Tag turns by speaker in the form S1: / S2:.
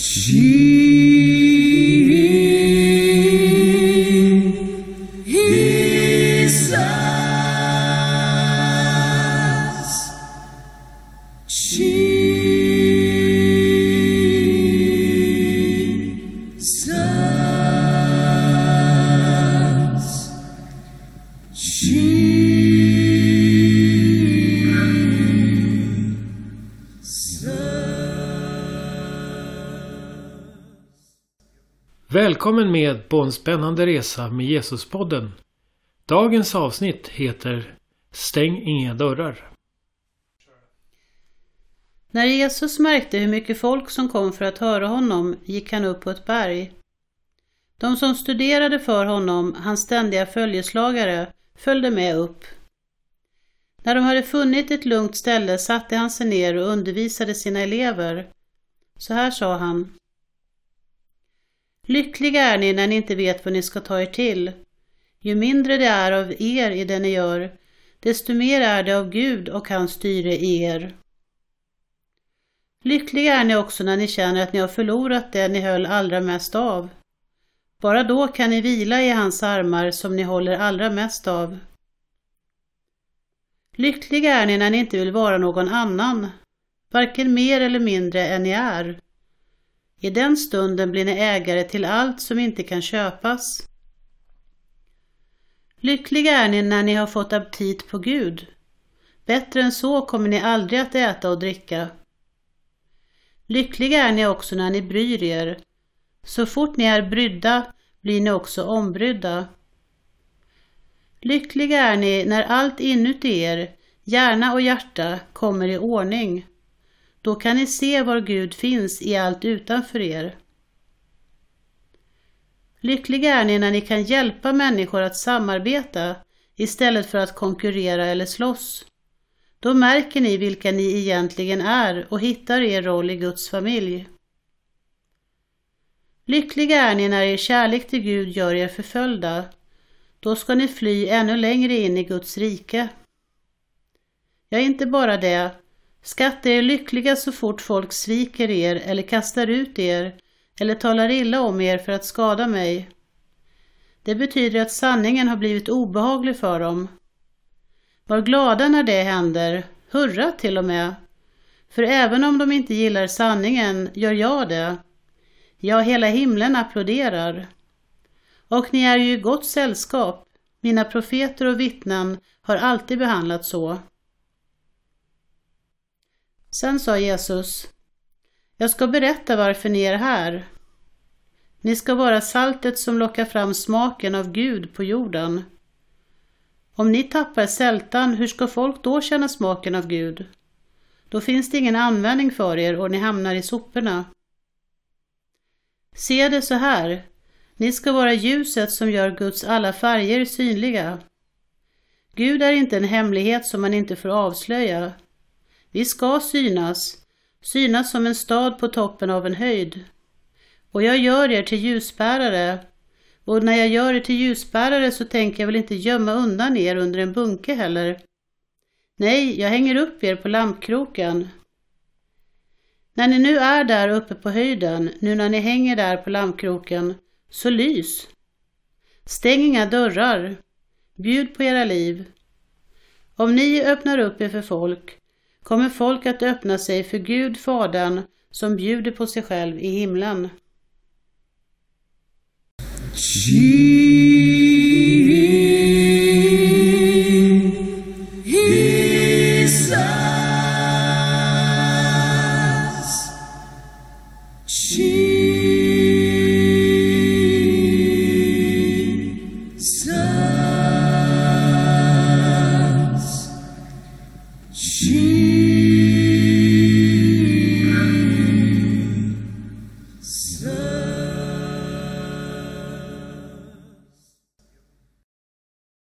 S1: Jesus. Välkommen med på en spännande resa med Jesuspodden. Dagens avsnitt heter Stäng inga dörrar.
S2: När Jesus märkte hur mycket folk som kom för att höra honom gick han upp på ett berg. De som studerade för honom, hans ständiga följeslagare, följde med upp. När de hade funnit ett lugnt ställe satte han sig ner och undervisade sina elever. Så här sa han. Lyckliga är ni när ni inte vet vad ni ska ta er till. Ju mindre det är av er i det ni gör, desto mer är det av Gud och hans styre i er. Lyckliga är ni också när ni känner att ni har förlorat det ni höll allra mest av. Bara då kan ni vila i hans armar som ni håller allra mest av. Lyckliga är ni när ni inte vill vara någon annan, varken mer eller mindre än ni är. I den stunden blir ni ägare till allt som inte kan köpas. Lyckliga är ni när ni har fått aptit på Gud. Bättre än så kommer ni aldrig att äta och dricka. Lyckliga är ni också när ni bryr er. Så fort ni är brydda blir ni också ombrydda. Lyckliga är ni när allt inuti er, hjärna och hjärta, kommer i ordning. Då kan ni se var Gud finns i allt utanför er. Lyckliga är ni när ni kan hjälpa människor att samarbeta istället för att konkurrera eller slåss. Då märker ni vilka ni egentligen är och hittar er roll i Guds familj. Lyckliga är ni när er kärlek till Gud gör er förföljda. Då ska ni fly ännu längre in i Guds rike. Ja, inte bara det, Skatta er lyckliga så fort folk sviker er eller kastar ut er eller talar illa om er för att skada mig. Det betyder att sanningen har blivit obehaglig för dem. Var glada när det händer, hurra till och med. För även om de inte gillar sanningen gör jag det. Ja, hela himlen applåderar. Och ni är ju i gott sällskap. Mina profeter och vittnen har alltid behandlats så. Sen sa Jesus, jag ska berätta varför ni är här. Ni ska vara saltet som lockar fram smaken av Gud på jorden. Om ni tappar sältan, hur ska folk då känna smaken av Gud? Då finns det ingen användning för er och ni hamnar i soporna. Se det så här, ni ska vara ljuset som gör Guds alla färger synliga. Gud är inte en hemlighet som man inte får avslöja. Vi ska synas, synas som en stad på toppen av en höjd. Och jag gör er till ljusbärare, och när jag gör er till ljusbärare så tänker jag väl inte gömma undan er under en bunke heller. Nej, jag hänger upp er på lampkroken. När ni nu är där uppe på höjden, nu när ni hänger där på lampkroken, så lys. Stäng inga dörrar. Bjud på era liv. Om ni öppnar upp er för folk, kommer folk att öppna sig för Gud Fadern som bjuder på sig själv i himlen. Jesus.